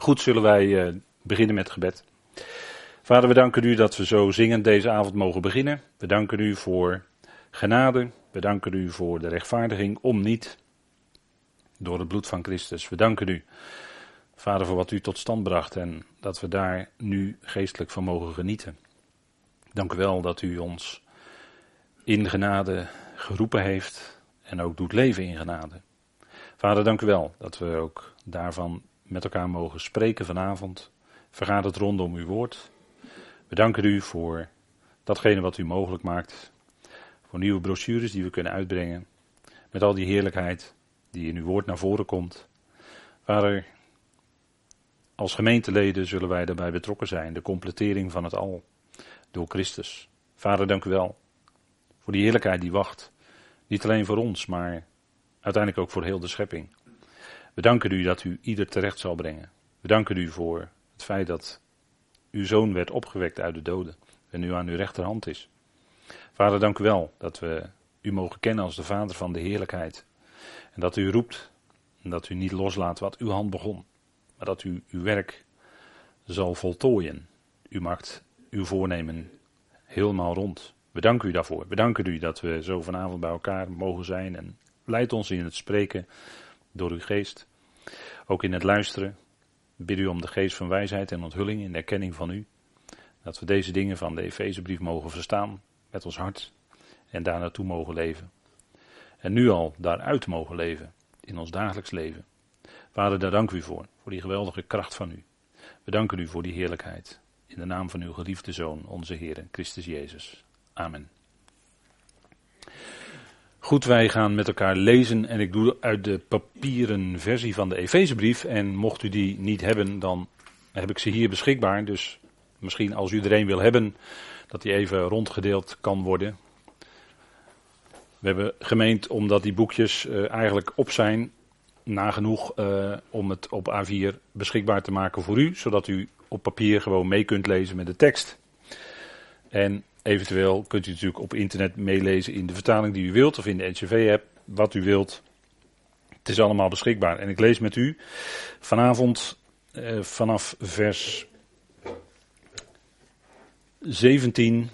Goed, zullen wij uh, beginnen met gebed. Vader, we danken u dat we zo zingend deze avond mogen beginnen. We danken u voor genade. We danken u voor de rechtvaardiging om niet door het bloed van Christus. We danken u, Vader, voor wat u tot stand bracht en dat we daar nu geestelijk van mogen genieten. Dank u wel dat u ons in genade geroepen heeft en ook doet leven in genade. Vader, dank u wel dat we ook daarvan met elkaar mogen spreken vanavond. Vergaat het rondom uw woord. We danken u voor datgene wat u mogelijk maakt. Voor nieuwe brochures die we kunnen uitbrengen. Met al die heerlijkheid die in uw woord naar voren komt. Vader, als gemeenteleden zullen wij daarbij betrokken zijn. De completering van het al door Christus. Vader, dank u wel voor die heerlijkheid die wacht. Niet alleen voor ons, maar uiteindelijk ook voor heel de schepping. We danken u dat u ieder terecht zal brengen. We danken u voor het feit dat uw zoon werd opgewekt uit de doden en nu aan uw rechterhand is. Vader, dank u wel dat we u mogen kennen als de Vader van de heerlijkheid. En dat u roept en dat u niet loslaat wat uw hand begon, maar dat u uw werk zal voltooien. U maakt uw voornemen helemaal rond. We danken u daarvoor. We danken u dat we zo vanavond bij elkaar mogen zijn en leid ons in het spreken door uw geest. Ook in het luisteren bid u om de geest van wijsheid en onthulling in de erkenning van u. Dat we deze dingen van de Efezebrief mogen verstaan met ons hart en daar naartoe mogen leven. En nu al daaruit mogen leven in ons dagelijks leven. Vader, daar dank u voor, voor die geweldige kracht van u. We danken u voor die heerlijkheid. In de naam van uw geliefde Zoon, onze Heer, Christus Jezus. Amen. Goed, wij gaan met elkaar lezen en ik doe uit de papieren versie van de Efezebrief. En mocht u die niet hebben, dan heb ik ze hier beschikbaar. Dus misschien als u er wil hebben, dat die even rondgedeeld kan worden. We hebben gemeend omdat die boekjes uh, eigenlijk op zijn, nagenoeg uh, om het op A4 beschikbaar te maken voor u, zodat u op papier gewoon mee kunt lezen met de tekst. En Eventueel kunt u natuurlijk op internet meelezen in de vertaling die u wilt of in de NCV-app, wat u wilt. Het is allemaal beschikbaar. En ik lees met u vanavond eh, vanaf vers 17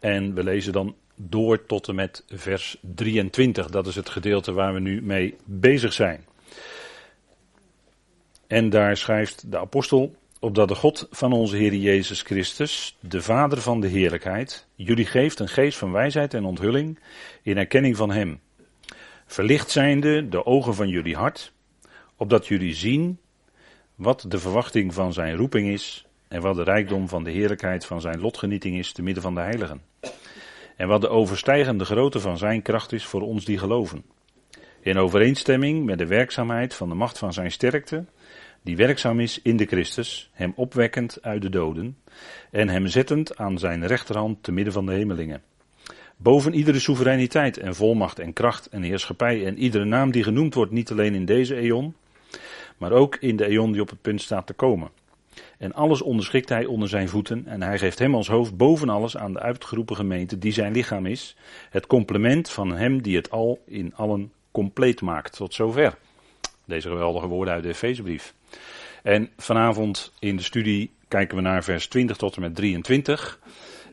en we lezen dan door tot en met vers 23. Dat is het gedeelte waar we nu mee bezig zijn. En daar schrijft de apostel opdat de God van onze Heer Jezus Christus, de Vader van de heerlijkheid, jullie geeft een geest van wijsheid en onthulling in erkenning van Hem. Verlicht zijnde de ogen van jullie hart, opdat jullie zien wat de verwachting van zijn roeping is en wat de rijkdom van de heerlijkheid van zijn lotgenieting is te midden van de heiligen. En wat de overstijgende grootte van zijn kracht is voor ons die geloven. In overeenstemming met de werkzaamheid van de macht van zijn sterkte, die werkzaam is in de Christus, hem opwekkend uit de doden en hem zettend aan zijn rechterhand te midden van de hemelingen. Boven iedere soevereiniteit en volmacht en kracht en heerschappij en iedere naam die genoemd wordt, niet alleen in deze eon, maar ook in de eon die op het punt staat te komen. En alles onderschikt hij onder zijn voeten en hij geeft hem als hoofd boven alles aan de uitgeroepen gemeente die zijn lichaam is, het complement van hem die het al in allen compleet maakt. Tot zover. Deze geweldige woorden uit de Efezebrief. En vanavond in de studie kijken we naar vers 20 tot en met 23.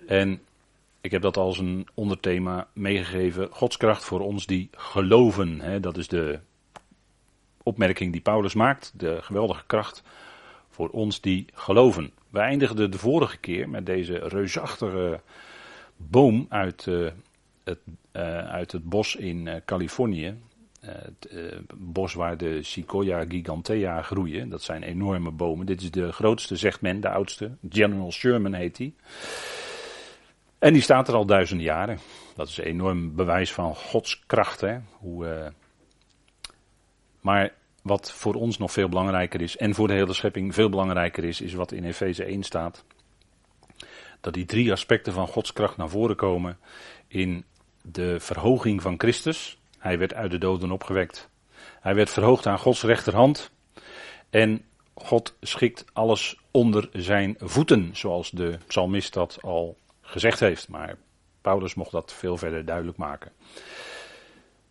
En ik heb dat als een onderthema meegegeven. Gods kracht voor ons die geloven. Hè, dat is de opmerking die Paulus maakt. De geweldige kracht voor ons die geloven. We eindigden de vorige keer met deze reusachtige boom uit, uh, het, uh, uit het bos in uh, Californië. Eh, het uh, bos waar de Sequoia gigantea groeien. Dat zijn enorme bomen. Dit is de grootste, zegt men, de oudste. General Sherman heet die. En die staat er al duizenden jaren. Dat is een enorm bewijs van Gods kracht. Hè? Hoe, uh... Maar wat voor ons nog veel belangrijker is, en voor de hele schepping veel belangrijker is, is wat in Efeze 1 staat. Dat die drie aspecten van Gods kracht naar voren komen in de verhoging van Christus, hij werd uit de doden opgewekt. Hij werd verhoogd aan Gods rechterhand. En God schikt alles onder zijn voeten, zoals de psalmist dat al gezegd heeft. Maar Paulus mocht dat veel verder duidelijk maken.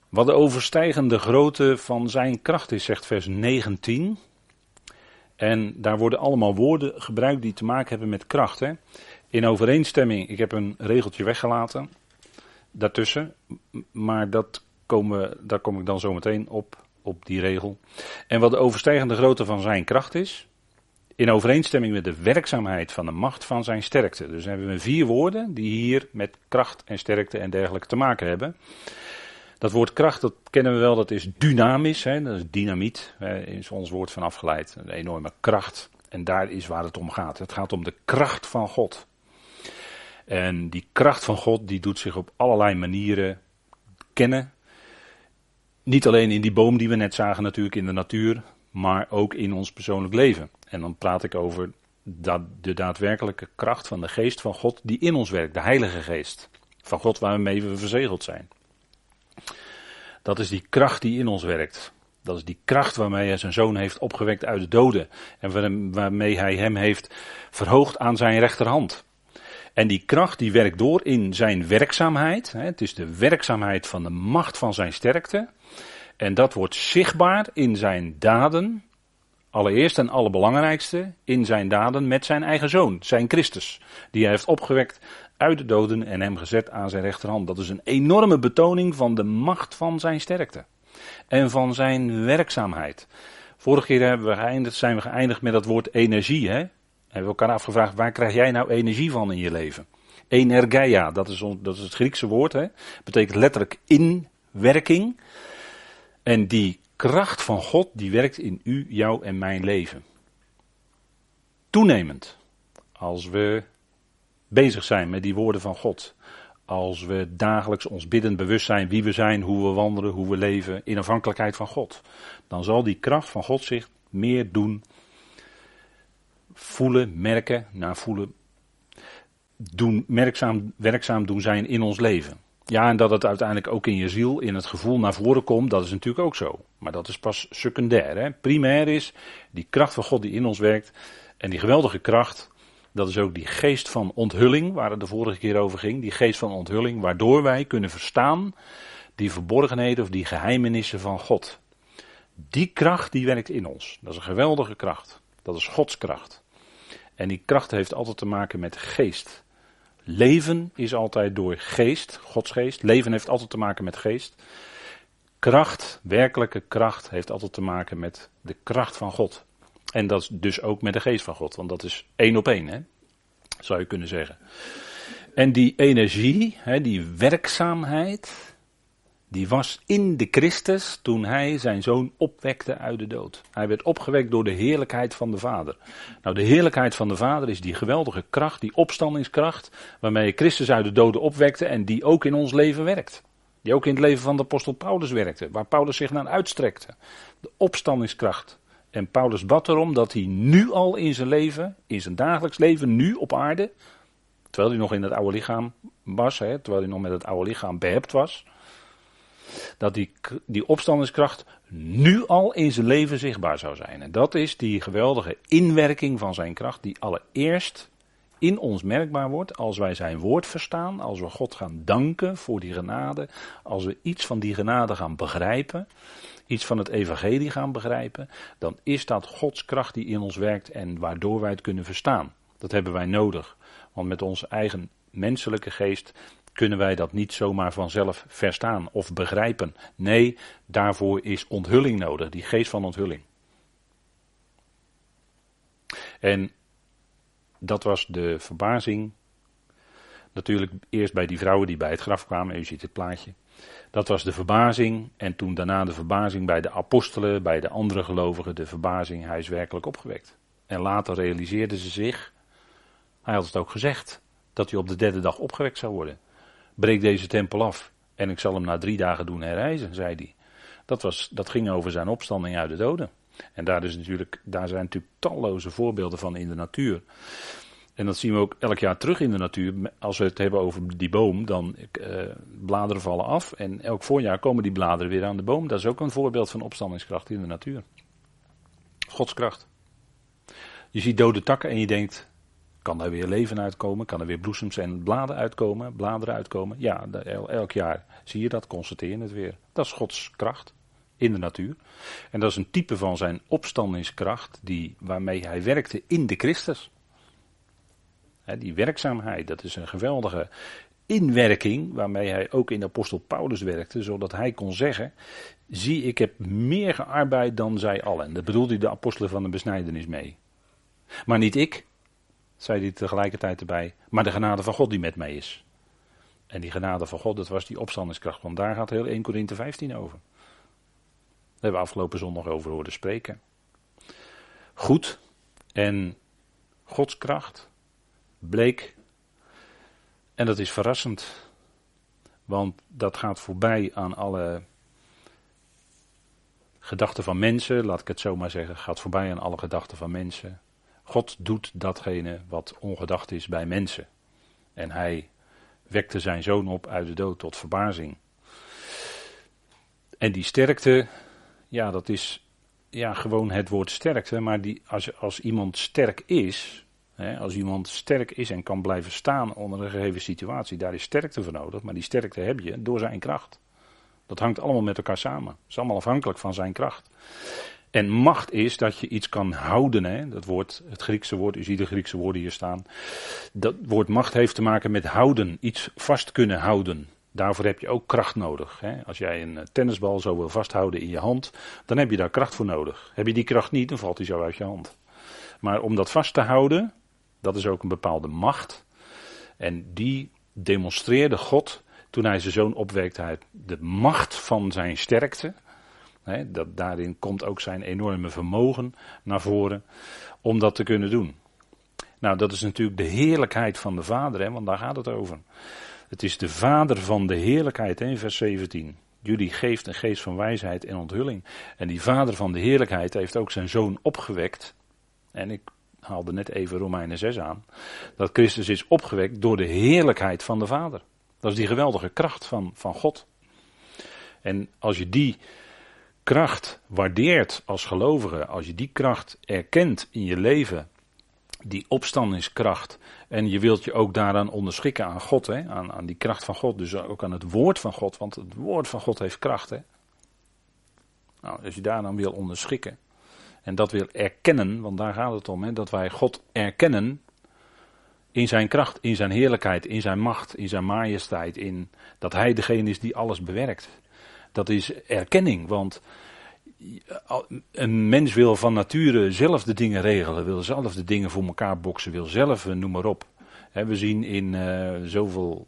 Wat de overstijgende grootte van zijn kracht is, zegt vers 19. En daar worden allemaal woorden gebruikt die te maken hebben met kracht. Hè? In overeenstemming, ik heb een regeltje weggelaten daartussen, maar dat komen, daar kom ik dan zo meteen op, op die regel. En wat de overstijgende grootte van zijn kracht is, in overeenstemming met de werkzaamheid van de macht van zijn sterkte. Dus hebben we vier woorden die hier met kracht en sterkte en dergelijke te maken hebben. Dat woord kracht, dat kennen we wel, dat is dynamisch, hè, dat is dynamiet, hè, is ons woord van afgeleid. Een enorme kracht. En daar is waar het om gaat. Het gaat om de kracht van God. En die kracht van God, die doet zich op allerlei manieren kennen. Niet alleen in die boom die we net zagen natuurlijk in de natuur, maar ook in ons persoonlijk leven. En dan praat ik over de daadwerkelijke kracht van de geest van God die in ons werkt, de Heilige Geest van God waarmee we verzegeld zijn. Dat is die kracht die in ons werkt. Dat is die kracht waarmee hij zijn zoon heeft opgewekt uit de doden. En waarmee hij hem heeft verhoogd aan zijn rechterhand. En die kracht die werkt door in zijn werkzaamheid. Het is de werkzaamheid van de macht van zijn sterkte. En dat wordt zichtbaar in zijn daden. Allereerst en allerbelangrijkste in zijn daden met zijn eigen zoon, zijn Christus. Die hij heeft opgewekt uit de doden en hem gezet aan zijn rechterhand. Dat is een enorme betoning van de macht van zijn sterkte. En van zijn werkzaamheid. Vorige keer hebben zijn we geëindigd met dat woord energie. Hè? Hebben we elkaar afgevraagd, waar krijg jij nou energie van in je leven? Energeia, dat is, dat is het Griekse woord. Hè? Betekent letterlijk inwerking. En die kracht van God, die werkt in u, jou en mijn leven. Toenemend. Als we bezig zijn met die woorden van God. Als we dagelijks ons biddend bewust zijn wie we zijn, hoe we wandelen, hoe we leven in afhankelijkheid van God. Dan zal die kracht van God zich meer doen voelen, merken, naar voelen, doen, merkzaam, werkzaam doen zijn in ons leven. Ja, en dat het uiteindelijk ook in je ziel, in het gevoel naar voren komt, dat is natuurlijk ook zo. Maar dat is pas secundair. Hè? Primair is die kracht van God die in ons werkt. En die geweldige kracht, dat is ook die geest van onthulling, waar het de vorige keer over ging. Die geest van onthulling, waardoor wij kunnen verstaan die verborgenheden of die geheimenissen van God. Die kracht die werkt in ons. Dat is een geweldige kracht. Dat is Gods kracht. En die kracht heeft altijd te maken met geest. Leven is altijd door geest, Gods geest. Leven heeft altijd te maken met geest. Kracht, werkelijke kracht, heeft altijd te maken met de kracht van God. En dat is dus ook met de geest van God, want dat is één op één, hè? zou je kunnen zeggen. En die energie, hè, die werkzaamheid, die was in de Christus toen hij zijn zoon opwekte uit de dood. Hij werd opgewekt door de heerlijkheid van de Vader. Nou, de heerlijkheid van de Vader is die geweldige kracht, die opstandingskracht, waarmee Christus uit de doden opwekte en die ook in ons leven werkt. Die ook in het leven van de apostel Paulus werkte, waar Paulus zich naar uitstrekte. De opstandingskracht. En Paulus bad erom dat hij nu al in zijn leven, in zijn dagelijks leven, nu op aarde, terwijl hij nog in het oude lichaam was, hè, terwijl hij nog met het oude lichaam behept was, dat die, die opstandingskracht nu al in zijn leven zichtbaar zou zijn. En dat is die geweldige inwerking van zijn kracht, die allereerst in ons merkbaar wordt als wij zijn woord verstaan, als we God gaan danken voor die genade, als we iets van die genade gaan begrijpen, iets van het evangelie gaan begrijpen, dan is dat Gods kracht die in ons werkt en waardoor wij het kunnen verstaan. Dat hebben wij nodig, want met onze eigen menselijke geest kunnen wij dat niet zomaar vanzelf verstaan of begrijpen. Nee, daarvoor is onthulling nodig, die geest van onthulling. En dat was de verbazing. Natuurlijk eerst bij die vrouwen die bij het graf kwamen, u ziet het plaatje. Dat was de verbazing en toen daarna de verbazing bij de apostelen, bij de andere gelovigen, de verbazing, hij is werkelijk opgewekt. En later realiseerden ze zich, hij had het ook gezegd, dat hij op de derde dag opgewekt zou worden breek deze tempel af en ik zal hem na drie dagen doen herrijzen, zei hij. Dat, was, dat ging over zijn opstanding uit de doden. En daar, is natuurlijk, daar zijn natuurlijk talloze voorbeelden van in de natuur. En dat zien we ook elk jaar terug in de natuur. Als we het hebben over die boom, dan uh, bladeren vallen af. En elk voorjaar komen die bladeren weer aan de boom. Dat is ook een voorbeeld van opstandingskracht in de natuur. Godskracht. Je ziet dode takken en je denkt, kan daar weer leven uitkomen? Kan er weer bloesems en bladen uitkomen? Bladeren uitkomen? Ja, elk jaar zie je dat, constateer het weer. Dat is Gods kracht. in de natuur. En dat is een type van zijn opstandingskracht die, waarmee hij werkte in de Christus. die werkzaamheid, dat is een geweldige inwerking waarmee hij ook in de apostel Paulus werkte, zodat hij kon zeggen, zie ik heb meer gearbeid dan zij allen. Dat bedoelde de apostelen van de besnijdenis mee. Maar niet ik, zei hij tegelijkertijd erbij, maar de genade van God die met mij is. En die genade van God, dat was die opstandingskracht, want daar gaat heel 1 Korinthe 15 over. Daar hebben we afgelopen zondag over horen spreken. Goed, en Gods kracht bleek, en dat is verrassend, want dat gaat voorbij aan alle gedachten van mensen, laat ik het zo maar zeggen, gaat voorbij aan alle gedachten van mensen. God doet datgene wat ongedacht is bij mensen. En hij wekte zijn zoon op uit de dood tot verbazing. En die sterkte, ja, dat is ja, gewoon het woord sterkte. Maar die, als, als iemand sterk is, hè, als iemand sterk is en kan blijven staan onder een gegeven situatie, daar is sterkte voor nodig. Maar die sterkte heb je door zijn kracht. Dat hangt allemaal met elkaar samen. Het is allemaal afhankelijk van zijn kracht. En macht is dat je iets kan houden. Hè? Dat woord, het Griekse woord, u ziet de Griekse woorden hier staan. Dat woord macht heeft te maken met houden, iets vast kunnen houden. Daarvoor heb je ook kracht nodig. Hè? Als jij een eh, tennisbal zo wil vasthouden in je hand, dan heb je daar kracht voor nodig. Heb je die kracht niet, dan valt hij zo uit je hand. Maar om dat vast te houden, dat is ook een bepaalde macht. En die demonstreerde God toen hij zijn zoon opwekte de macht van zijn sterkte dat, daarin komt ook zijn enorme vermogen naar voren om dat te kunnen doen. Nou, dat is natuurlijk de heerlijkheid van de Vader, want daar gaat het over. Het is de Vader van de heerlijkheid, in vers 17. Jullie geeft een geest van wijsheid en onthulling. En die Vader van de heerlijkheid heeft ook zijn zoon opgewekt. En ik haalde net even Romeinen 6 aan. Dat Christus is opgewekt door de heerlijkheid van de Vader. Dat is die geweldige kracht van, van God. En als je die kracht waardeert als gelovige, als je die kracht erkent in je leven, die opstandingskracht, en je wilt je ook daaraan onderschikken aan God, hè, aan, aan die kracht van God, dus ook aan het woord van God, want het woord van God heeft kracht. Hè. Nou, als je daaraan wil onderschikken en dat wil erkennen, want daar gaat het om, hè, dat wij God erkennen in zijn kracht, in zijn heerlijkheid, in zijn macht, in zijn majesteit, in dat hij degene is die alles bewerkt. Dat is erkenning, want een mens wil van nature zelf de dingen regelen, wil zelf de dingen voor elkaar boksen, wil zelf, eh, noem maar op. We zien in uh, zoveel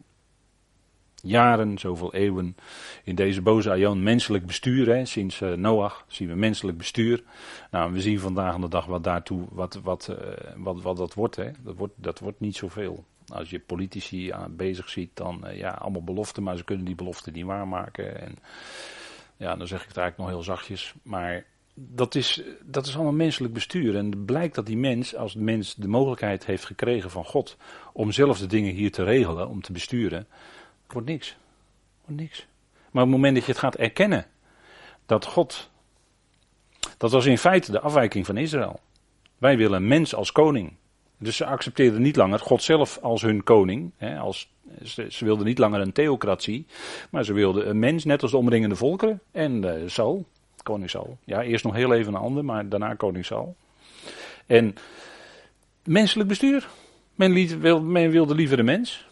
jaren, zoveel eeuwen, in deze boze aion menselijk bestuur. Hè. Sinds uh, Noach zien we menselijk bestuur. Nou, we zien vandaag de dag wat daartoe, wat, wat, wat, wat dat wordt, hè. Dat wordt. Dat wordt niet zoveel. Als je politici bezig ziet, dan uh, ja, allemaal beloften, maar ze kunnen die beloften niet waarmaken. En ja, dan zeg ik het eigenlijk nog heel zachtjes. Maar dat is, dat is allemaal menselijk bestuur. En blijkt dat die mens, als de mens de mogelijkheid heeft gekregen van God om zelf de dingen hier te regelen, om te besturen, wordt niks. Wordt niks. Maar op het moment dat je het gaat erkennen, dat God, dat was in feite de afwijking van Israël. Wij willen een mens als koning. Dus ze accepteerden niet langer God zelf als hun koning. Hè, als, ze, wilden niet langer een theocratie. Maar ze wilden een mens, net als de omringende volkeren. En uh, Saul, koning Saul. Ja, eerst nog heel even een ander, maar daarna koning Saul. En menselijk bestuur. Men, men wilde liever de mens.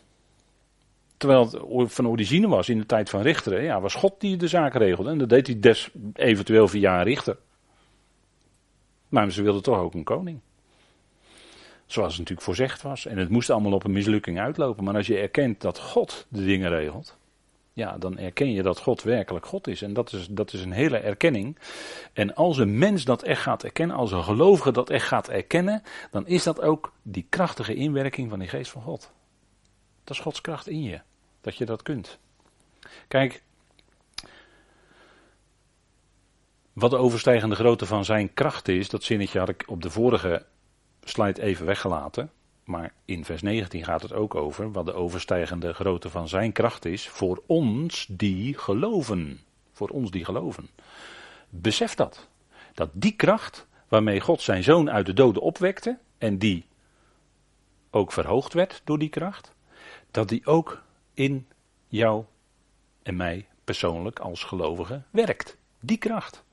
Terwijl het van origine was in de tijd van richteren. Ja, was God die de zaak regelde. En dat deed hij des, eventueel via een richter. Maar ze wilden toch ook een koning. Zoals het natuurlijk voorzegd was. En het moest allemaal op een mislukking uitlopen. Maar als je erkent dat God de dingen regelt. Ja, dan erken je dat God werkelijk God is. En dat is, dat is een hele erkenning. En als een mens dat echt gaat erkennen, als een gelovige dat echt gaat erkennen, dan is dat ook die krachtige inwerking van die geest van God. Dat is Gods kracht in je. Dat je dat kunt. Kijk, wat de overstijgende grootte van zijn kracht is, dat zinnetje had ik op de vorige slide even weggelaten. Maar in vers 19 gaat het ook over wat de overstijgende grootte van zijn kracht is voor ons die geloven. Voor ons die geloven. Besef dat. Dat die kracht waarmee God zijn zoon uit de doden opwekte en die ook verhoogd werd door die kracht, dat die ook in jou en mij persoonlijk als gelovige werkt. Die kracht.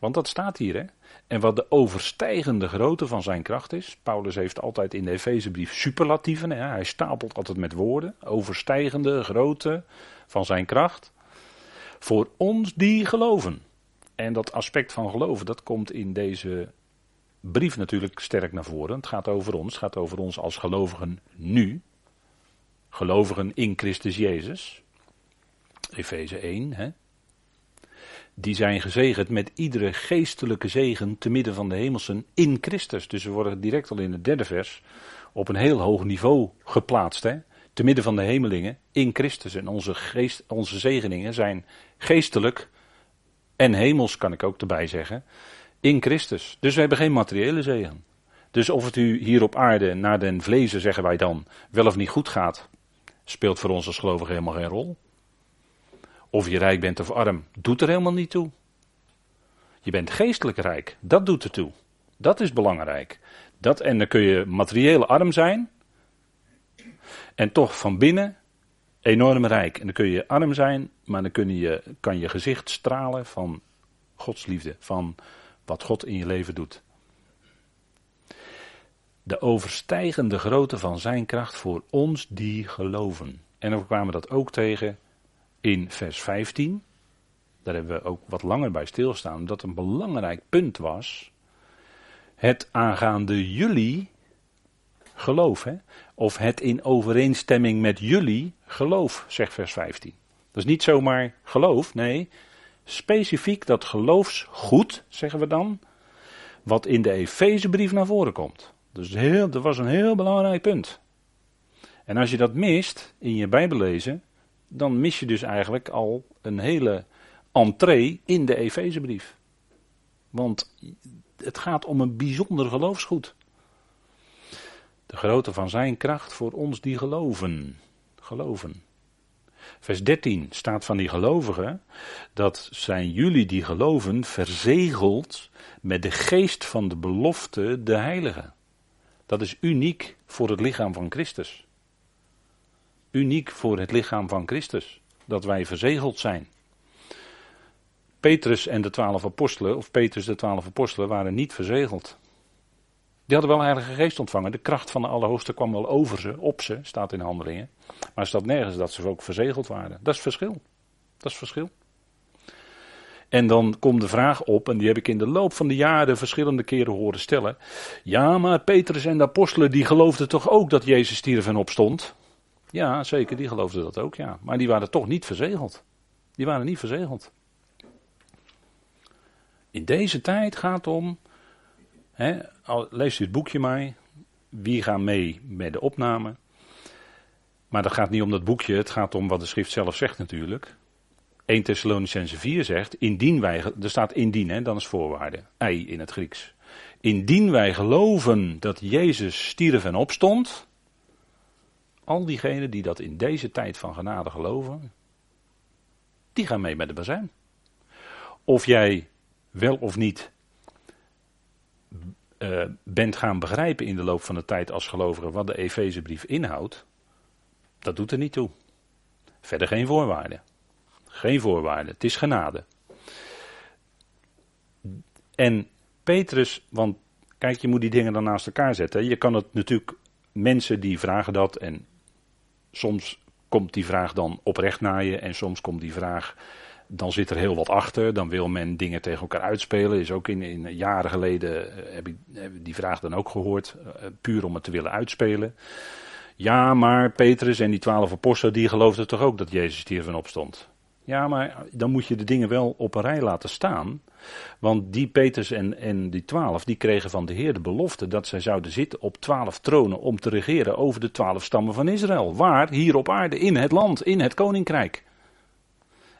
Want dat staat hier, hè? En wat de overstijgende grootte van zijn kracht is. Paulus heeft altijd in de Efezebrief superlatieven. Hè? Hij stapelt altijd met woorden. Overstijgende grootte van zijn kracht. Voor ons die geloven. En dat aspect van geloven, dat komt in deze brief natuurlijk sterk naar voren. Het gaat over ons, het gaat over ons als gelovigen nu. Gelovigen in Christus Jezus. Efeze 1, hè. Die zijn gezegend met iedere geestelijke zegen te midden van de hemelsen in Christus. Dus we worden direct al in het derde vers op een heel hoog niveau geplaatst. Hè? Te midden van de hemelingen in Christus. En onze, geest, onze zegeningen zijn geestelijk en hemels, kan ik ook erbij zeggen in Christus. Dus we hebben geen materiële zegen. Dus of het u hier op aarde naar den vlezen, zeggen wij dan, wel of niet goed gaat, speelt voor ons als gelovigen helemaal geen rol. Of je rijk bent of arm, doet er helemaal niet toe. Je bent geestelijk rijk, dat doet er toe. Dat is belangrijk. Dat, en dan kun je materieel arm zijn, en toch van binnen enorm rijk. En dan kun je arm zijn, maar dan kun je, kan je gezicht stralen van Gods liefde, van wat God in je leven doet. De overstijgende grootte van zijn kracht voor ons die geloven. En we kwamen dat ook tegen in vers 15. Daar hebben we ook wat langer bij stilstaan, omdat een belangrijk punt was. Het aangaande jullie geloof. Hè? Of het in overeenstemming met jullie geloof, zegt vers 15. Dat is niet zomaar geloof, nee, specifiek dat geloofsgoed, zeggen we dan, wat in de Efezebrief naar voren komt. Dus heel, dat was een heel belangrijk punt. En als je dat mist in je Bijbellezen, dan mis je dus eigenlijk al een hele entree in de Efezebrief. Want het gaat om een bijzonder geloofsgoed. De grootte van zijn kracht voor ons die geloven. Geloven. Vers 13 staat van die gelovigen, dat zijn jullie die geloven verzegeld met de geest van de belofte, de heilige. Dat is uniek voor het lichaam van Christus. Uniek voor het lichaam van Christus, dat wij verzegeld zijn. Petrus en de twaalf apostelen, of Petrus de twaalf apostelen, waren niet verzegeld. Die hadden wel Heilige Geest ontvangen. De kracht van de Allerhoogste kwam wel over ze, op ze, staat in handelingen. Maar staat nergens dat ze ook verzegeld waren. Dat is verschil. Dat is verschil. En dan komt de vraag op, en die heb ik in de loop van de jaren verschillende keren horen stellen. Ja, maar Petrus en de apostelen die geloofden toch ook dat Jezus stierf en opstond? Ja, zeker, die geloofden dat ook, ja. Maar die waren toch niet verzegeld. Die waren niet verzegeld. In deze tijd gaat om He, lees u het boekje maar. Wie gaan mee met de opname? Maar dat gaat niet om dat boekje, het gaat om wat de schrift zelf zegt natuurlijk. 1 Thessalonicense 4 zegt, indien wij, er staat indien, hè, dan is voorwaarde, ei in het Grieks. Indien wij geloven dat Jezus stierf en opstond, al diegenen die dat in deze tijd van genade geloven, die gaan mee met de bazijn. Of jij wel of niet uh, bent gaan begrijpen in de loop van de tijd als gelovige wat de Efezebrief inhoudt, dat doet er niet toe. Verder geen voorwaarden. Geen voorwaarden. Het is genade. En Petrus, want kijk, je moet die dingen dan naast elkaar zetten. Je kan het natuurlijk, mensen die vragen dat en soms komt die vraag dan oprecht naar je en soms komt die vraag dan zit er heel wat achter. Dan wil men dingen tegen elkaar uitspelen. Is ook in, in jaren geleden eh, heb ik, die vraag dan ook gehoord. Uh, puur om het te willen uitspelen. Ja, maar Petrus en die twaalf apostelen die geloofden toch ook dat Jezus van opstond. Ja, maar dan moet je de dingen wel op een rij laten staan. Want die Petrus en, en die twaalf, die kregen van de Heer de belofte dat zij zouden zitten op twaalf tronen om te regeren over de twaalf stammen van Israël. Waar? Hier op aarde, in het land, in het koninkrijk.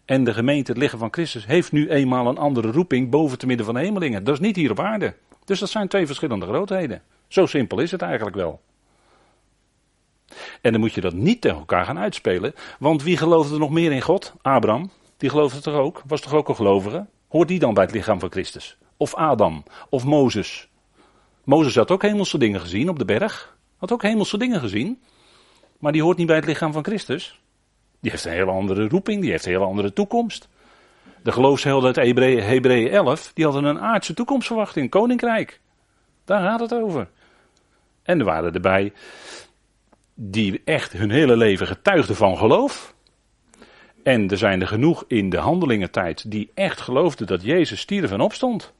En de gemeente, het lichaam van Christus, heeft nu eenmaal een andere roeping boven te midden van de hemelingen. Dat is niet hier op aarde. Dus dat zijn twee verschillende grootheden. Zo simpel is het eigenlijk wel. En dan moet je dat niet tegen elkaar gaan uitspelen. Want wie geloofde er nog meer in God? Abraham. Die geloofde toch ook? Was toch ook een gelovige? Hoort die dan bij het lichaam van Christus? Of Adam? Of Mozes? Mozes had ook hemelse dingen gezien op de berg. Had ook hemelse dingen gezien. Maar die hoort niet bij het lichaam van Christus. Die heeft een hele andere roeping, die heeft een hele andere toekomst. De geloofshelden uit Hebreeën 11, die hadden een aardse toekomstverwachting, koninkrijk. Daar gaat het over. En er waren erbij die echt hun hele leven getuigden van geloof. En er zijn er genoeg in de handelingentijd die echt geloofden dat Jezus stierf en opstond.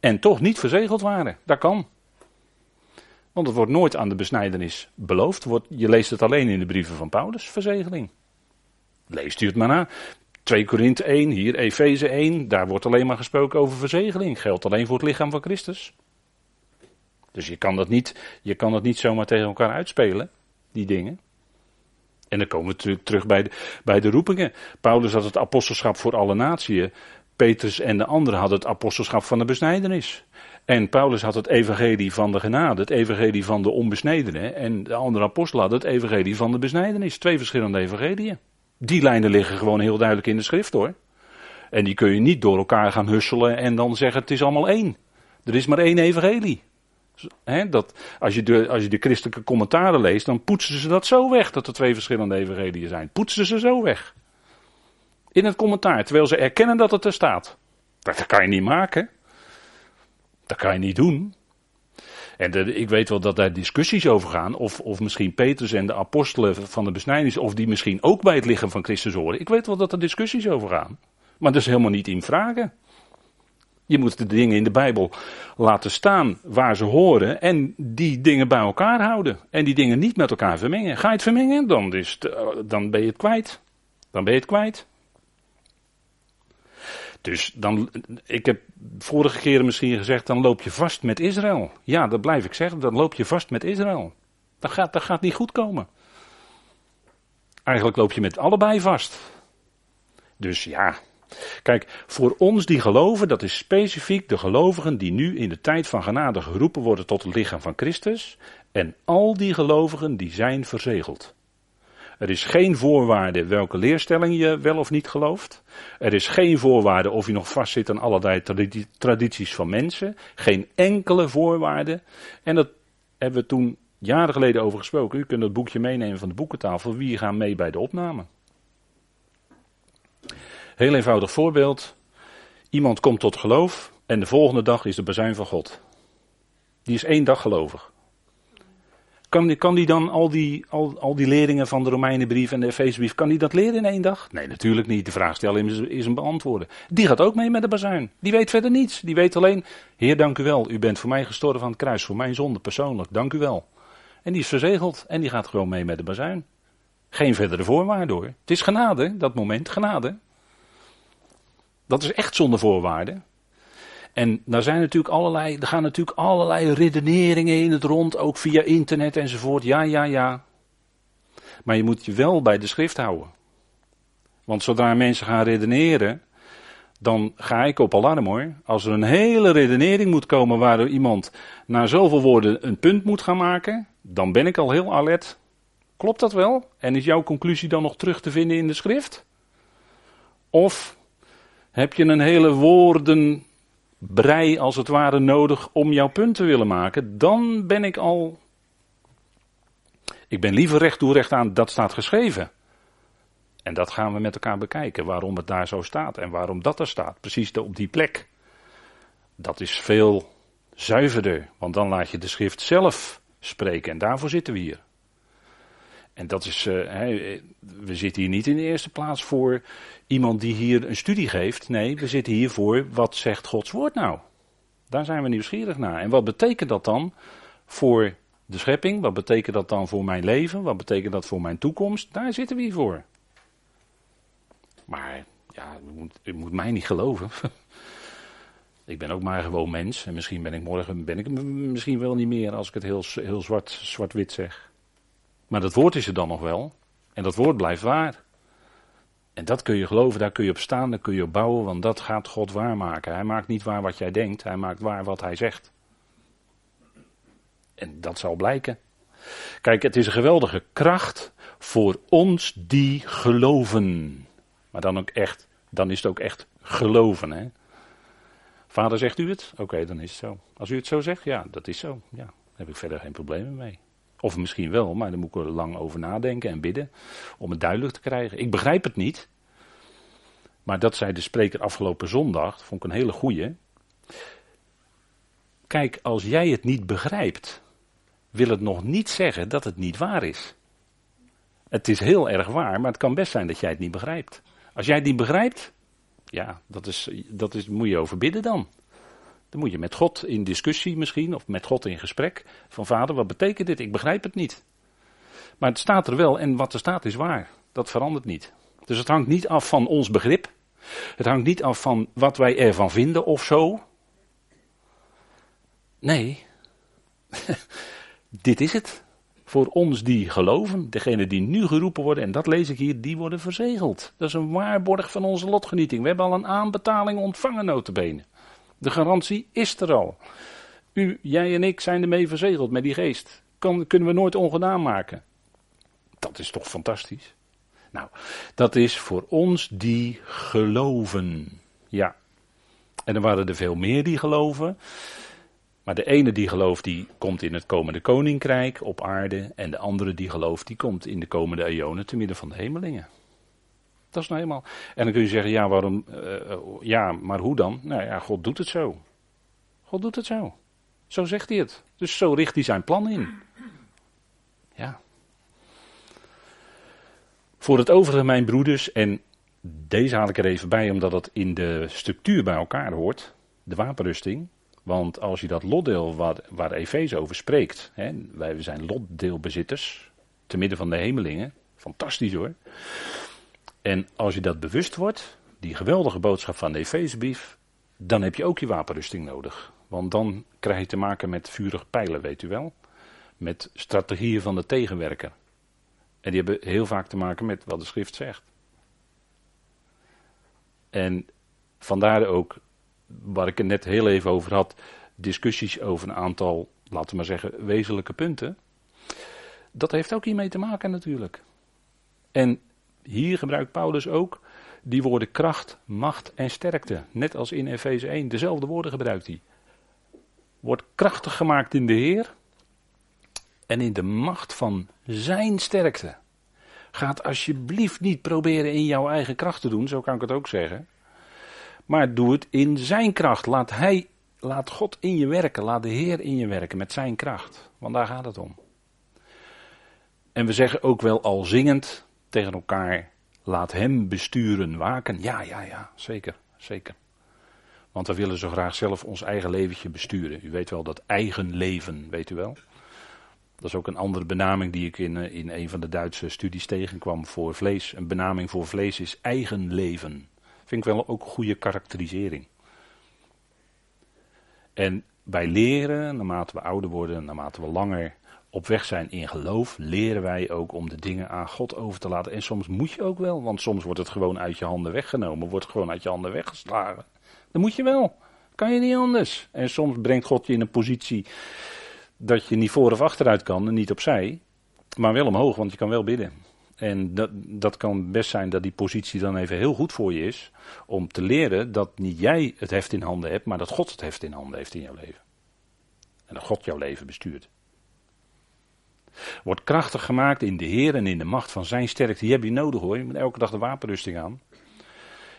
En toch niet verzegeld waren. Dat kan. Want het wordt nooit aan de besnijdenis beloofd. je leest het alleen in de brieven van Paulus, verzegeling. Leest u het maar na. 2 Korinthe 1, hier Efeze 1, daar wordt alleen maar gesproken over verzegeling. Geldt alleen voor het lichaam van Christus. Dus je kan dat niet, je kan dat niet zomaar tegen elkaar uitspelen, die dingen. En dan komen we terug bij de, bij de roepingen. Paulus had het apostelschap voor alle naties. Petrus en de anderen hadden het apostelschap van de besnijdenis. En Paulus had het evangelie van de genade, het evangelie van de onbesnedene. En de andere apostelen hadden het evangelie van de besnijdenis. Twee verschillende evangeliën. Die lijnen liggen gewoon heel duidelijk in de schrift hoor. En die kun je niet door elkaar gaan husselen en dan zeggen het is allemaal één. Er is maar één evangelie. Dat, als, je de, als je de christelijke commentaren leest, dan poetsen ze dat zo weg dat er twee verschillende evangeliën zijn. Poetsen ze zo weg. In het commentaar, terwijl ze erkennen dat het er staat. Dat kan je niet maken. Dat kan je niet doen. En ik weet wel dat daar discussies over gaan. Of, of misschien Petrus en de apostelen van de besnijdenis. Of die misschien ook bij het lichaam van Christus horen. Ik weet wel dat er discussies over gaan. Maar dat is helemaal niet in vragen. Je moet de dingen in de Bijbel laten staan waar ze horen. En die dingen bij elkaar houden. En die dingen niet met elkaar vermengen. Ga je het vermengen, dan, is eh, dan ben je het kwijt. Dan ben je het kwijt. Dus dan, ik heb vorige keren misschien gezegd, dan loop je vast met Israël. Ja, dat blijf ik zeggen, dan loop je vast met Israël. Dat gaat, dat gaat niet goed komen. Eigenlijk loop je met allebei vast. Dus ja, Kijk, voor ons die geloven, dat is specifiek de gelovigen die nu in de tijd van genade geroepen worden tot het lichaam van Christus. En al die gelovigen die zijn verzegeld. Er is geen voorwaarde welke leerstelling je wel of niet gelooft. Er is geen voorwaarde of je nog vastzit aan allerlei tradities van mensen. Geen enkele voorwaarde. En dat hebben we toen jaren geleden over gesproken. U kunt het boekje meenemen van de boekentafel. Wie gaan mee bij de opname? Heel eenvoudig voorbeeld. Iemand komt tot geloof en de volgende dag is de bezuin van God. Die is één dag gelovig. Kan die, kan die dan al die, al, al die leerlingen van de Romeinenbrief en de Efezebrief, kan die dat leren in één dag? Nee, natuurlijk niet. De vraag stellen is, is hem beantwoorden. Die gaat ook mee met de bazuin. Die weet verder niets. Die weet alleen, Heer, dank u wel. U bent voor mij gestorven aan het kruis, voor mijn zonde persoonlijk. Dank u wel. En die is verzegeld en die gaat gewoon mee met de bazuin. Geen verdere voorwaarden hoor. Het is genade, dat moment, genade. Dat is echt zonder voorwaarden. En daar zijn natuurlijk allerlei, er gaan natuurlijk allerlei redeneringen in het rond, ook via internet enzovoort. Ja, ja, ja. Maar je moet je wel bij de schrift houden. Want zodra mensen gaan redeneren, dan ga ik op alarm hoor. Als er een hele redenering moet komen waar iemand na zoveel woorden een punt moet gaan maken, dan ben ik al heel alert. Klopt dat wel? En is jouw conclusie dan nog terug te vinden in de schrift? Of heb je een hele woorden brei als het ware nodig om jouw punt te willen maken, dan ben ik al. Ik ben liever recht toe recht aan, dat staat geschreven. En dat gaan we met elkaar bekijken, waarom het daar zo staat en waarom dat er staat, precies op die plek. Dat is veel zuiverder, want dan laat je de schrift zelf spreken en daarvoor zitten we hier. En dat is, uh, we zitten hier niet in de eerste plaats voor iemand die hier een studie geeft. Nee, we zitten hier voor wat zegt Gods woord nou? Daar zijn we nieuwsgierig naar. En wat betekent dat dan voor de schepping? Wat betekent dat dan voor mijn leven? Wat betekent dat voor mijn toekomst? Daar zitten we hier voor. Maar ja, u moet, moet mij niet geloven. ik ben ook maar gewoon mens. En misschien ben ik morgen ben ik misschien wel niet meer als ik het heel, heel zwart, zwart-wit zeg. Maar dat woord is er dan nog wel. En dat woord blijft waar. En dat kun je geloven, daar kun je op staan, daar kun je op bouwen, want dat gaat God waarmaken. Hij maakt niet waar wat jij denkt, hij maakt waar wat hij zegt. En dat zal blijken. Kijk, het is een geweldige kracht voor ons die geloven. Maar dan ook echt, dan is het ook echt geloven. Hè? Vader, zegt u het? Oké, dan is het zo. Als u het zo zegt, ja, dat is zo. Ja, daar heb ik verder geen problemen mee. Of misschien wel, maar dan moet ik er lang over nadenken en bidden om het duidelijk te krijgen. Ik begrijp het niet. Maar dat zei de spreker afgelopen zondag, vond ik een hele goeie. Kijk, als jij het niet begrijpt, wil het nog niet zeggen dat het niet waar is. Het is heel erg waar, maar het kan best zijn dat jij het niet begrijpt. Als jij het niet begrijpt, ja, dat, is, dat is, moet je overbidden dan. Dan moet je met God in discussie misschien, of met God in gesprek. Van vader, wat betekent dit? Ik begrijp het niet. Maar het staat er wel en wat er staat is waar. Dat verandert niet. Dus het hangt niet af van ons begrip. Het hangt niet af van wat wij ervan vinden of zo. Nee. Dit is het. Voor ons die geloven, degene die nu geroepen worden, en dat lees ik hier, die worden verzegeld. Dat is een waarborg van onze lotgenieting. We hebben al een aanbetaling ontvangen, notabene. De garantie is er al. U, jij en ik zijn ermee verzegeld met die geest. Kan, kunnen we nooit ongedaan maken. Dat is toch fantastisch? Nou, dat is voor ons die geloven. Ja. En er waren er veel meer die geloven. Maar de ene die gelooft, die komt in het komende koninkrijk op aarde. En de andere die gelooft, die komt in de komende eonen te midden van de hemelingen. Dat is nou helemaal. En dan kun je zeggen, ja, waarom? Uh, ja, maar hoe dan? Nou ja, God doet het zo. God doet het zo. Zo zegt hij het. Dus zo richt hij zijn plan in. Ja. Voor het overige, mijn broeders, en deze haal ik er even bij omdat het in de structuur bij elkaar hoort, de wapenrusting. Want als je dat lotdeel waar, waar Efeze over spreekt, hè, wij zijn lotdeelbezitters, te midden van de hemelingen, fantastisch hoor. En als je dat bewust wordt, die geweldige boodschap van de Efezebrief, dan heb je ook je wapenrusting nodig. Want dan krijg je te maken met vurig pijlen, weet u wel. Met strategieën van de tegenwerker. En die hebben heel vaak te maken met wat de schrift zegt. En vandaar ook, waar ik het net heel even over had, discussies over een aantal, laten we maar zeggen, wezenlijke punten. Dat heeft ook hiermee te maken natuurlijk. En hier gebruikt Paulus ook die woorden kracht, macht en sterkte. Net als in Efeze 1, dezelfde woorden gebruikt hij. Wordt krachtig gemaakt in de Heer en in de macht van zijn sterkte. Gaat alsjeblieft niet proberen in jouw eigen kracht te doen, zo kan ik het ook zeggen. Maar doe het in zijn kracht. Laat, hij, laat God in je werken, laat de Heer in je werken met zijn kracht. Want daar gaat het om. En we zeggen ook wel al zingend tegen elkaar, laat hem besturen, waken. Ja, ja, ja, zeker, zeker. Want we willen zo graag zelf ons eigen leventje besturen. U weet wel, dat eigen leven, weet u wel. Dat is ook een andere benaming die ik in, eh, in een van de Duitse studies tegenkwam voor vlees. Een benaming voor vlees is eigen leven. Vind ik wel ook een goede karakterisering. En wij leren, naarmate we ouder worden, naarmate we langer op weg zijn in geloof, leren wij ook om de dingen aan God over te laten. En soms moet je ook wel, want soms wordt het gewoon uit je handen weggenomen, wordt gewoon uit je handen weggeslagen. Dan moet je wel. Kan je niet anders. En soms brengt God je in een positie dat je niet voor of achteruit kan en niet opzij, maar wel omhoog, want je kan wel bidden. En dat, dat kan best zijn dat die positie dan even heel goed voor je is, om te leren dat niet jij het heft in handen hebt, maar dat God het heft in handen heeft in jouw leven. En dat God jouw leven bestuurt. Wordt krachtig gemaakt in de Heer en in de macht van zijn sterkte. Die heb je nodig hoor. Je moet elke dag de wapenrusting aan.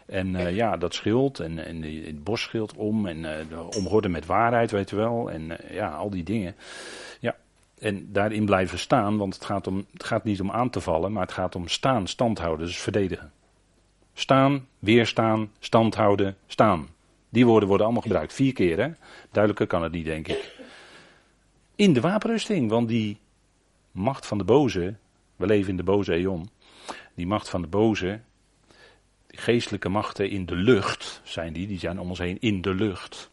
En uh, ja, dat schild en, het bosschild om en uh, met waarheid, weet je wel. En uh, ja, al die dingen. Ja, en daarin blijven staan, want het gaat, om, het gaat niet om aan te vallen, maar het gaat om staan, stand houden, dus verdedigen. Staan, weerstaan, stand houden, staan. Die woorden worden allemaal gebruikt, vier keer hè. Duidelijker kan het niet, denk ik. In de wapenrusting, want die macht van de boze, we leven in de boze eon, die macht van de boze, geestelijke machten in de lucht zijn die, die zijn om ons heen in de lucht.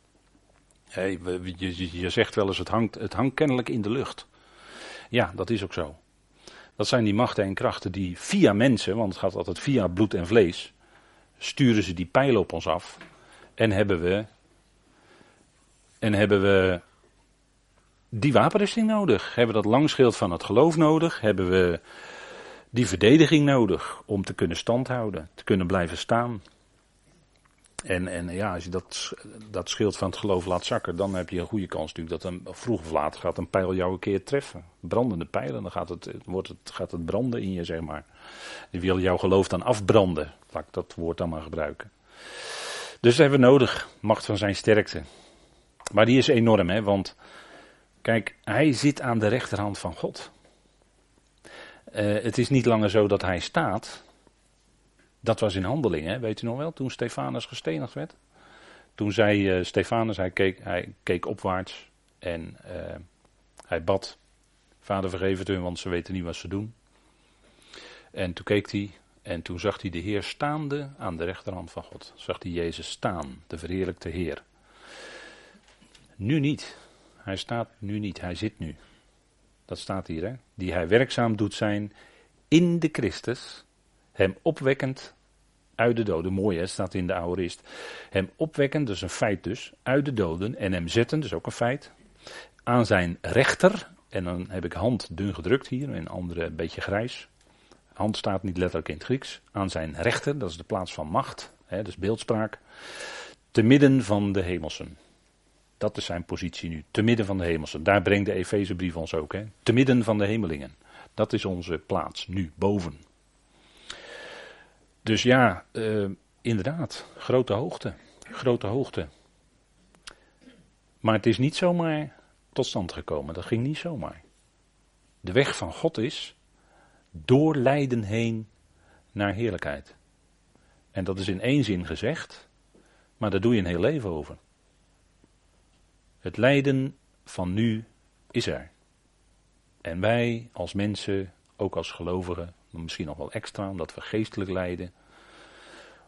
Je, zegt wel eens, het hangt, het hangt kennelijk in de lucht. Ja, dat is ook zo. Dat zijn die machten en krachten die via mensen, want het gaat altijd via bloed en vlees, sturen ze die pijlen op ons af. En hebben we, en hebben we die wapenrusting nodig. Hebben we dat langschild van het geloof nodig. Hebben we die verdediging nodig om te kunnen standhouden, te kunnen blijven staan. En, en ja, als je dat, dat schild van het geloof laat zakken, dan heb je een goede kans natuurlijk dat een, vroeg of laat gaat een pijl jou een keer treffen. Brandende pijlen, dan gaat het, wordt het, gaat het branden in je, zeg maar. Die wil jouw geloof dan afbranden. Laat ik dat woord dan maar gebruiken. Dus dat hebben we nodig, macht van zijn sterkte. Maar die is enorm, hè, want kijk, hij zit aan de rechterhand van God. Uh, het is niet langer zo dat hij staat, dat was in handelingen, weet u nog wel, toen Stefanus gestenigd werd. Toen zei uh, Stefanus, hij keek, hij keek opwaarts en uh, hij bad, vader vergeef het hun, want ze weten niet wat ze doen. En toen keek hij en toen zag hij de Heer staande aan de rechterhand van God. Zag hij Jezus staan, de verheerlijkte Heer. Nu niet. Hij staat nu niet, hij zit nu. Dat staat hier, hè? Die hij werkzaam doet zijn in de Christus hem opwekkend uit de doden. Mooi hè, staat in de aorist. Hem opwekkend, is een feit dus, uit de doden. En hem zetten, is ook een feit. Aan zijn rechter, en dan heb ik hand dun gedrukt hier, en andere een beetje grijs. Hand staat niet letterlijk in het Grieks. Aan zijn rechter, dat is de plaats van macht, hè, dus beeldspraak. Te midden van de hemelsen. Dat is zijn positie nu, te midden van de hemelsen. Daar brengt de Efezebrief ons ook, hè. te midden van de hemelingen. Dat is onze plaats nu, boven. Dus ja, uh, inderdaad, grote hoogte. Grote hoogte. Maar het is niet zomaar tot stand gekomen. Dat ging niet zomaar. De weg van God is door lijden heen naar heerlijkheid. En dat is in één zin gezegd, maar daar doe je een heel leven over. Het lijden van nu is er. En wij als mensen, ook als gelovigen, misschien nog wel extra, omdat we geestelijk lijden.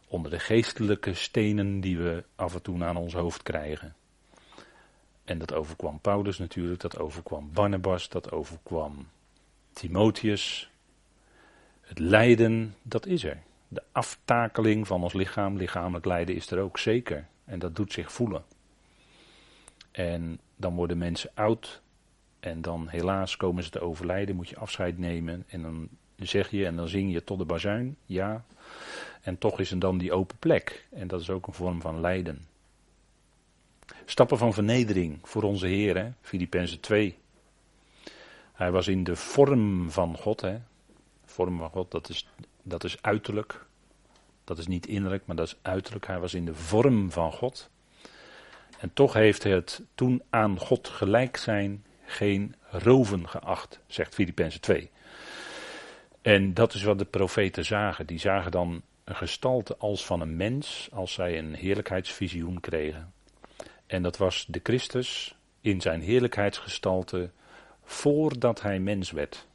Onder de geestelijke stenen die we af en toe aan ons hoofd krijgen. En dat overkwam Paulus natuurlijk, dat overkwam Barnabas, dat overkwam Timotheus. Het lijden, dat is er. De aftakeling van ons lichaam, lichamelijk lijden is er ook zeker. En dat doet zich voelen. En dan worden mensen oud. En dan helaas komen ze te overlijden, moet je afscheid nemen. En dan zeg je en dan zing je tot de bazuin, ja. En toch is er dan die open plek. En dat is ook een vorm van lijden. Stappen van vernedering voor onze Heer? Filippenzen 2. Hij was in de vorm van God, hè? Vorm van God, dat is, dat is uiterlijk. Dat is niet innerlijk, maar dat is uiterlijk. Hij was in de vorm van God. En toch heeft het toen aan God gelijk zijn geen roven geacht, zegt Filippenzen 2. En dat is wat de profeten zagen. Die zagen dan een gestalte als van een mens, als zij een heerlijkheidsvisioen kregen. En dat was de Christus in zijn heerlijkheidsgestalte voordat hij mens werd.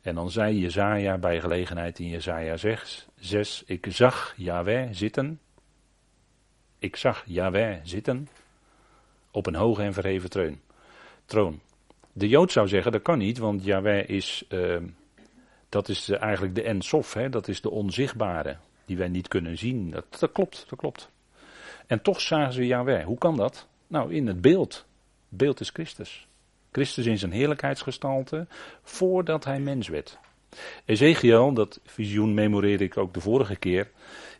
En dan zei Jezaja bij gelegenheid in Jezaja 6, 6 ik zag Yahweh zitten. Ik zag Yahweh zitten op een hoge en verheven troon. De Jood zou zeggen, dat kan niet, want Yahweh is... Uh, dat is eigenlijk de ensof, hè? dat is de onzichtbare, die wij niet kunnen zien. Dat, dat klopt, dat klopt. En toch zagen ze Yahweh. Hoe kan dat? Nou, in het beeld. Het beeld is Christus. Christus in zijn heerlijkheidsgestalte, voordat hij mens werd. Ezekiel, dat visioen memoreerde ik ook de vorige keer,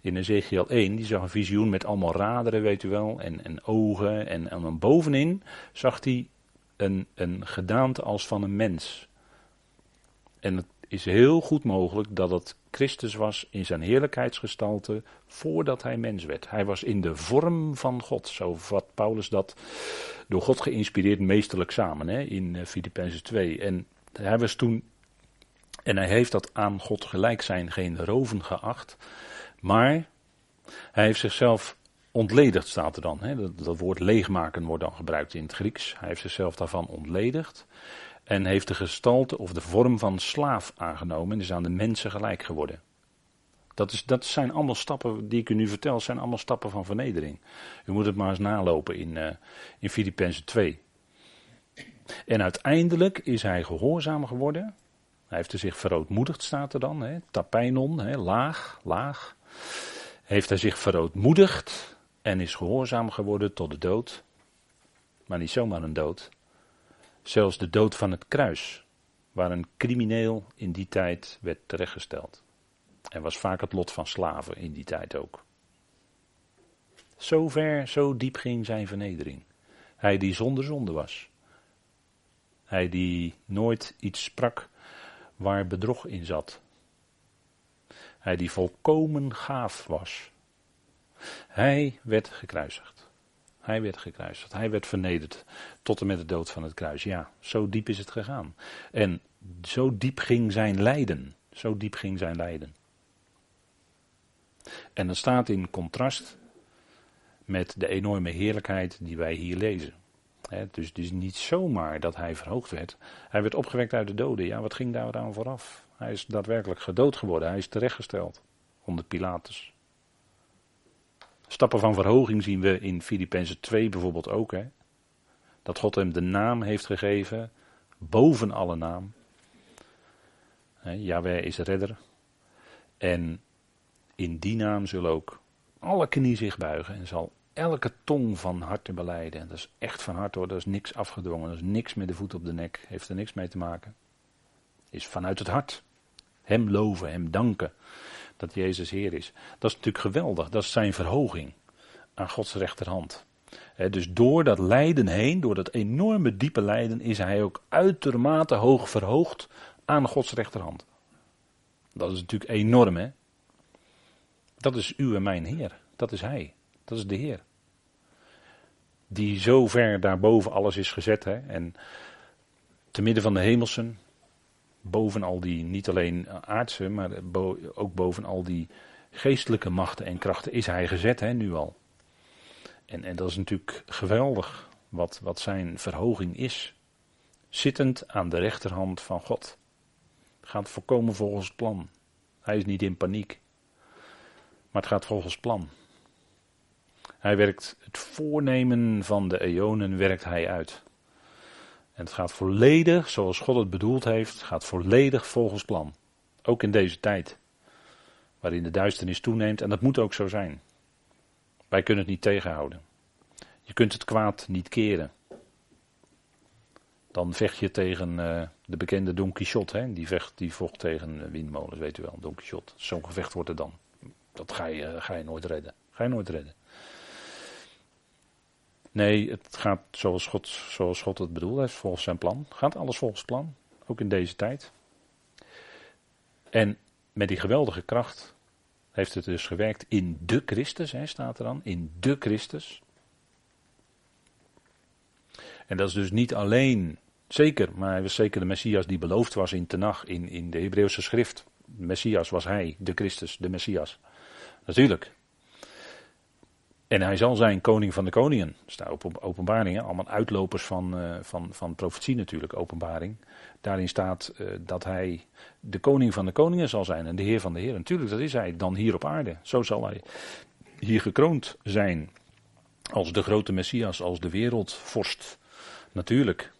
in Ezekiel 1, die zag een visioen met allemaal raderen, weet u wel, en, en ogen. En, en dan bovenin zag hij een, een gedaante als van een mens. En het is heel goed mogelijk dat het Christus was in zijn heerlijkheidsgestalte voordat hij mens werd. Hij was in de vorm van God. Zo vat Paulus dat door God geïnspireerd meesterlijk samen hè, in Filippenzen eh, 2. En hij was toen, en hij heeft dat aan God gelijk zijn geen roven geacht. Maar hij heeft zichzelf ontledigd, staat er dan. Hè. Dat, dat woord leegmaken wordt dan gebruikt in het Grieks. Hij heeft zichzelf daarvan ontledigd. En heeft de gestalte of de vorm van slaaf aangenomen en is aan de mensen gelijk geworden. Dat, is, dat zijn allemaal stappen die ik u nu vertel, zijn allemaal stappen van vernedering. U moet het maar eens nalopen in, uh, in Filippenzen 2. En uiteindelijk is hij gehoorzaam geworden. Hij heeft er zich verootmoedigd, staat er dan. Hè? Hè? laag, laag. Heeft hij zich verootmoedigd en is gehoorzaam geworden tot de dood. Maar niet zomaar een dood. Zelfs de dood van het kruis, waar een crimineel in die tijd werd terechtgesteld. En was vaak het lot van slaven in die tijd ook. Zo ver, zo diep ging zijn vernedering. Hij die zonder zonde was. Hij die nooit iets sprak waar bedrog in zat. Hij die volkomen gaaf was. Hij werd gekruisigd. Hij werd gekruisigd. Hij werd vernederd tot en met de dood van het kruis. Ja, zo diep is het gegaan. En zo diep ging zijn lijden. Zo diep ging zijn lijden. En dat staat in contrast met de enorme heerlijkheid die wij hier lezen. dus het is niet zomaar dat hij verhoogd werd. Hij werd opgewekt uit de doden. Ja, wat ging daar aan vooraf? Hij is daadwerkelijk gedood geworden. Hij is terechtgesteld onder Pilatus. Stappen van verhoging zien we in Filippenzen 2 bijvoorbeeld ook. Hè? Dat God hem de naam heeft gegeven, boven alle naam. Jaweh is redder. En in die naam zullen ook alle knie zich buigen en zal elke tong van harte beleiden. En dat is echt van harte hoor, dat is niks afgedwongen, dat is niks met de voet op de nek, heeft er niks mee te maken. Is vanuit het hart. Hem loven, hem danken dat Jezus Heer is. Dat is natuurlijk geweldig, dat is zijn verhoging aan Gods rechterhand. dus door dat lijden heen, door dat enorme diepe lijden, is hij ook uitermate hoog verhoogd aan Gods rechterhand. Dat is natuurlijk enorm, hè? Dat is uw en mijn Heer. Dat is Hij. Dat is de Heer. Die zo ver daarboven alles is gezet. Hè? En te midden van de hemelsen, boven al die, niet alleen aardse, maar ook boven al die geestelijke machten en krachten is Hij gezet, hè, nu al. En, en dat is natuurlijk geweldig wat, wat zijn verhoging is. Zittend aan de rechterhand van God. Gaat volkomen volgens plan. Hij is niet in paniek. Maar het gaat volgens plan. Hij werkt het voornemen van de eonen werkt hij uit. En het gaat volledig, zoals God het bedoeld heeft, gaat volledig volgens plan. Ook in deze tijd, waarin de duisternis toeneemt, en dat moet ook zo zijn. Wij kunnen het niet tegenhouden. Je kunt het kwaad niet keren. Dan vecht je tegen uh, de bekende Don Quixote, hè? Die, vecht, die vocht tegen windmolens, weet u wel, Don Quixote. Zo'n gevecht wordt er dan. Dat ga je, ga je nooit redden. Ga je nooit redden. Nee, het gaat zoals God, zoals God het bedoeld heeft, volgens zijn plan. Gaat alles volgens plan, ook in deze tijd. En met die geweldige kracht heeft het dus gewerkt in de Christus, hè, staat er dan, in de Christus. En dat is dus niet alleen, zeker, maar hij was zeker de Messias die beloofd was in Tenach, in, in de Hebreeuwse schrift. Messias was hij, de Christus, de Messias. Natuurlijk. En hij zal zijn koning van de koningen. Dat staat op openbaringen, allemaal uitlopers van, uh, van, van profetie natuurlijk, openbaring. Daarin staat uh, dat hij de koning van de koningen zal zijn en de heer van de heer. Natuurlijk, dat is hij dan hier op aarde. Zo zal hij hier gekroond zijn. Als de grote Messias, als de wereldvorst. Natuurlijk.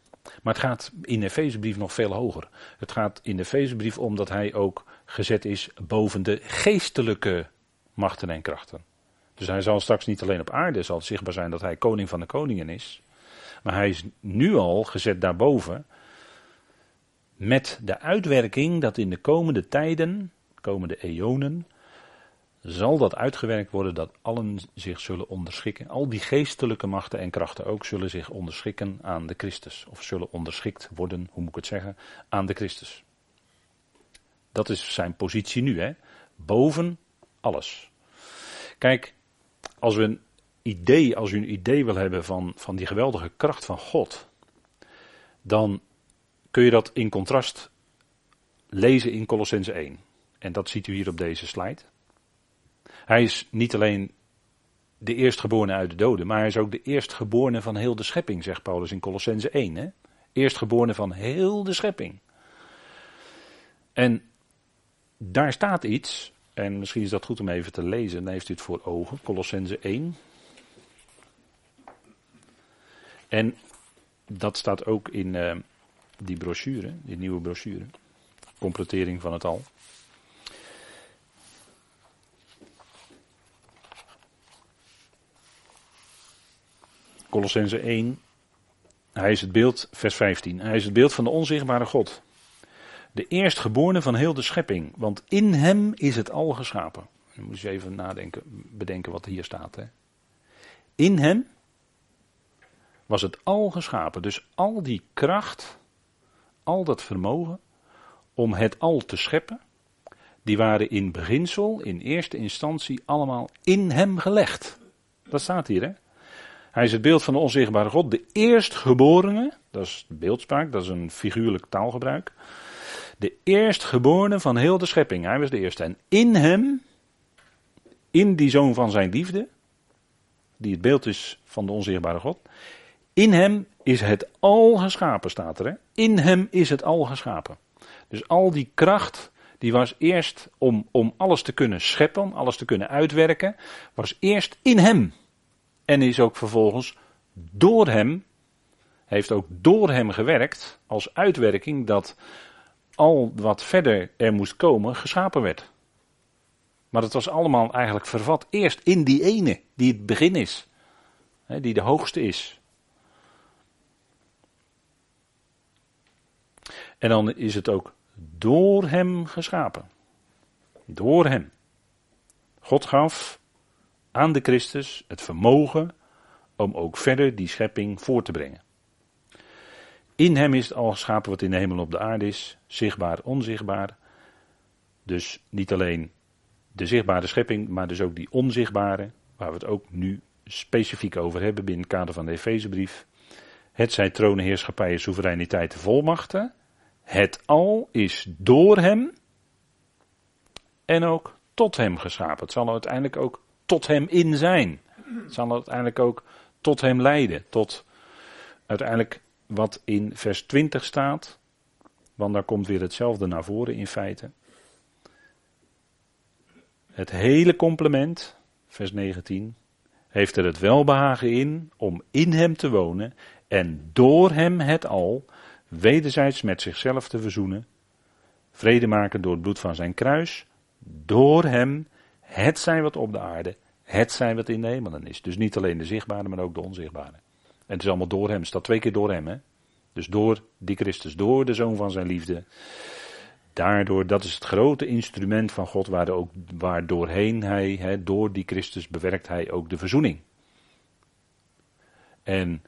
Maar het gaat in de Efezebrief nog veel hoger. Het gaat in de Efezebrief om dat hij ook gezet is boven de geestelijke machten en krachten. Dus hij zal straks niet alleen op aarde zal zichtbaar zijn dat hij koning van de koningen is. Maar hij is nu al gezet daarboven. Met de uitwerking dat in de komende tijden, komende eonen, zal dat uitgewerkt worden dat allen zich zullen onderschikken. Al die geestelijke machten en krachten ook zullen zich onderschikken aan de Christus. Of zullen onderschikt worden, hoe moet ik het zeggen, aan de Christus. Dat is zijn positie nu, hè. Boven alles. Kijk, als we een idee, als u een idee wil hebben van, van die geweldige kracht van God, dan kun je dat in contrast lezen in Colossense 1. En dat ziet u hier op deze slide. Hij is niet alleen de eerstgeborene uit de doden, maar hij is ook de eerstgeborene van heel de schepping, zegt Paulus in Colossense 1. Hè? Eerstgeborene van heel de schepping. En daar staat iets en misschien is dat goed om even te lezen. Dan heeft u het voor ogen. Colossense 1. En dat staat ook in uh, die brochure, die nieuwe brochure. Completering van het al. Colossense 1. Hij is het beeld, vers 15. Hij is het beeld van de onzichtbare God de eerstgeborene van heel de schepping. Want in hem is het al geschapen. Dan moet je even nadenken, bedenken wat hier staat. Hè. In hem was het al geschapen. Dus al die kracht, al dat vermogen om het al te scheppen, die waren in beginsel, in eerste instantie, allemaal in hem gelegd. Dat staat hier, hè? Hij is het beeld van de onzichtbare God, de eerstgeborene, dat is beeldspraak, dat is een figuurlijk taalgebruik. De eerstgeborene van heel de schepping, hij was de eerste. En in hem, in die zoon van zijn liefde, die het beeld is van de onzichtbare God, in hem is het al geschapen, staat er. In hem is het al geschapen. Dus al die kracht, die was eerst om, om alles te kunnen scheppen, alles te kunnen uitwerken, was eerst in hem. En is ook vervolgens door hem, heeft ook door hem gewerkt als uitwerking dat al wat verder er moest komen geschapen werd. Maar het was allemaal eigenlijk vervat eerst in die ene, die het begin is, die de hoogste is. En dan is het ook door hem geschapen. Door hem. God gaf aan de Christus het vermogen om ook verder die schepping voor te brengen. In hem is het al geschapen wat in de hemel op de aarde is, zichtbaar, onzichtbaar. Dus niet alleen de zichtbare schepping, maar dus ook die onzichtbare, waar we het ook nu specifiek over hebben binnen het kader van de Efezebrief. Het zijn tronen, heerschappijen, soevereiniteit, volmachten. Het al is door hem en ook tot hem geschapen. Het zal uiteindelijk ook tot hem in zijn. Het zal uiteindelijk ook tot hem leiden. Tot uiteindelijk wat in vers 20 staat. Want daar komt weer hetzelfde naar voren in feite. Het hele complement, vers 19, heeft er het welbehagen in om in hem te wonen en door hem het al wederzijds met zichzelf te verzoenen, vrede maken door het bloed van zijn kruis, door hem het zijn wat op de aarde, het zijn wat in de hemelen is. Dus niet alleen de zichtbare, maar ook de onzichtbare. En het is allemaal door hem, het staat twee keer door hem. Hè? Dus door die Christus, door de zoon van zijn liefde. Daardoor, dat is het grote instrument van God, waardoorheen hij, hè, door die Christus bewerkt hij ook de verzoening. En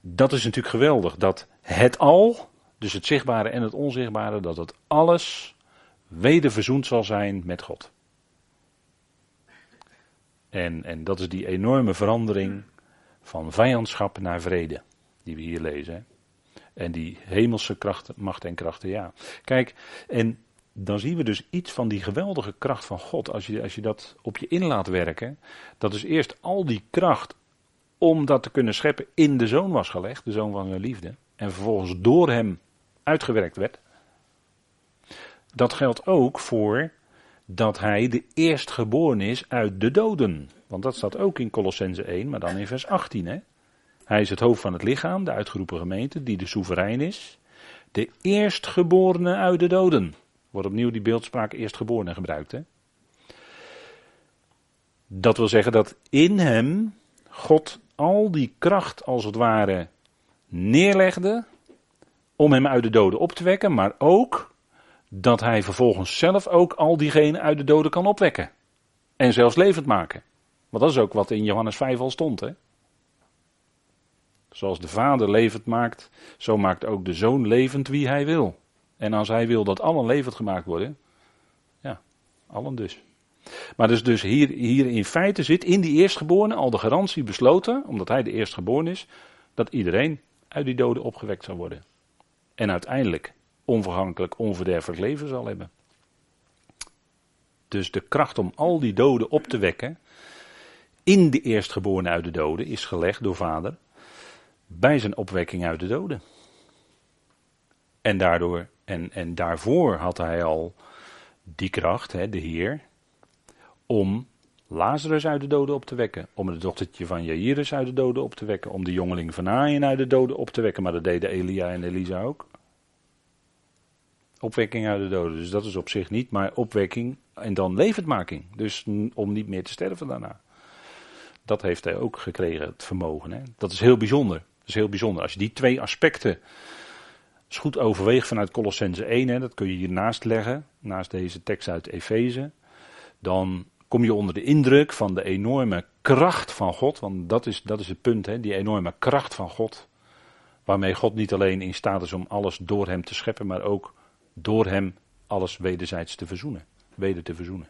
dat is natuurlijk geweldig, dat het al, dus het zichtbare en het onzichtbare, dat het alles weder verzoend zal zijn met God. En, en dat is die enorme verandering van vijandschap naar vrede, die we hier lezen. En die hemelse krachten, macht en krachten, ja. Kijk, en dan zien we dus iets van die geweldige kracht van God. Als je, als je dat op je in laat werken. Dat is eerst al die kracht om dat te kunnen scheppen in de zoon was gelegd. De zoon van zijn liefde. En vervolgens door hem uitgewerkt werd. Dat geldt ook voor dat hij de eerstgeboren is uit de doden. Want dat staat ook in Colossense 1, maar dan in vers 18. Hè? Hij is het hoofd van het lichaam, de uitgeroepen gemeente, die de soeverein is. De eerstgeborene uit de doden. Wordt opnieuw die beeldspraak eerstgeborene gebruikt. Hè? Dat wil zeggen dat in hem God al die kracht als het ware neerlegde om hem uit de doden op te wekken, maar ook dat hij vervolgens zelf ook al diegenen uit de doden kan opwekken. En zelfs levend maken. Want dat is ook wat in Johannes 5 al stond. Hè? Zoals de vader levend maakt, zo maakt ook de zoon levend wie hij wil. En als hij wil dat allen levend gemaakt worden, ja, allen dus. Maar dus, dus hier, hier in feite zit in die eerstgeborene al de garantie besloten, omdat hij de eerstgeborene is, dat iedereen uit die doden opgewekt zal worden. En uiteindelijk onvergankelijk, onverderfelijk leven zal hebben. Dus de kracht om al die doden op te wekken, in de eerstgeborene uit de doden, is gelegd door vader bij zijn opwekking uit de doden. En, daardoor, en, en daarvoor had hij al die kracht, hè, de Heer, om Lazarus uit de doden op te wekken. Om het dochtertje van Jairus uit de doden op te wekken. Om de jongeling van Aaien uit de doden op te wekken. Maar dat deden Elia en Elisa ook. Opwekking uit de doden. Dus dat is op zich niet, maar opwekking en dan levendmaking. Dus om niet meer te sterven daarna. Dat heeft hij ook gekregen, het vermogen. Hè? Dat is heel bijzonder. Dat is heel bijzonder. Als je die twee aspecten goed overweegt vanuit Colossense 1, hè, dat kun je hiernaast leggen, naast deze tekst uit Efeze, dan kom je onder de indruk van de enorme kracht van God. Want dat is, dat is het punt, hè, die enorme kracht van God. Waarmee God niet alleen in staat is om alles door hem te scheppen, maar ook door hem alles wederzijds te verzoenen. Weder te verzoenen.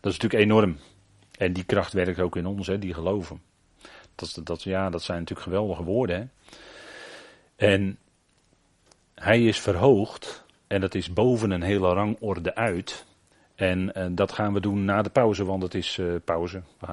Dat is natuurlijk enorm. En die kracht werkt ook in ons, hè, die geloven. Dat, dat, ja, dat zijn natuurlijk geweldige woorden. Hè. En hij is verhoogd, en dat is boven een hele rangorde uit. En, en dat gaan we doen na de pauze, want het is uh, pauze. We gaan